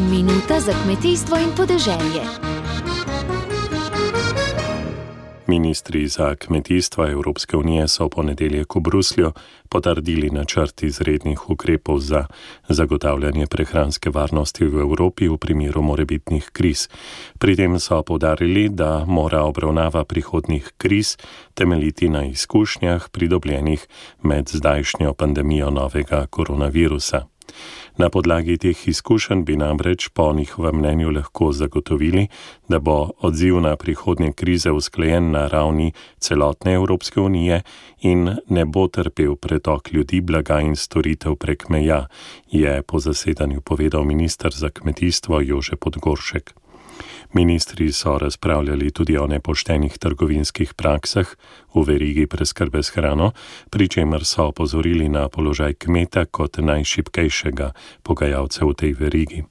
Minuta za kmetijstvo in podeželje. Ministri za kmetijstvo Evropske unije so ponedeljek v Bruslju potrdili načrt izrednih ukrepov za zagotavljanje prehranske varnosti v Evropi v primeru morebitnih kriz. Pri tem so povdarili, da mora obravnava prihodnih kriz temeljiti na izkušnjah pridobljenih med zdajšnjo pandemijo novega koronavirusa. Na podlagi teh izkušenj bi namreč po njihovem mnenju lahko zagotovili, da bo odziv na prihodnje krize usklajen na ravni celotne Evropske unije in ne bo trpel pretok ljudi, blaga in storitev prek meja, je po zasedanju povedal ministr za kmetijstvo Jože Podgoršek. Ministri so razpravljali tudi o nepoštenih trgovinskih praksah v verigi preskrbe s hrano, pri čemer so opozorili na položaj kmeta kot najšipkejšega pogajalca v tej verigi.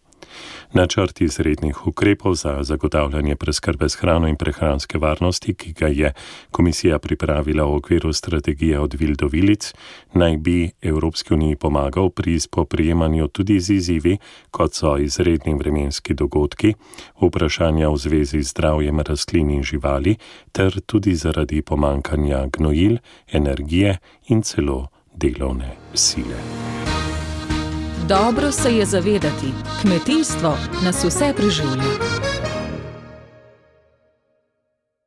Načrt izrednih ukrepov za zagotavljanje preskrbe s hrano in prehranske varnosti, ki ga je komisija pripravila v okviru strategije od vil do vilic, naj bi Evropski uniji pomagal pri spoprijemanju tudi z izzivi, kot so izredni vremenski dogodki, vprašanja v zvezi z zdravjem rastlin in živali, ter tudi zaradi pomankanja gnojil, energije in celo delovne sile. Dobro se je zavedati, kmetijstvo nas vse preživlja.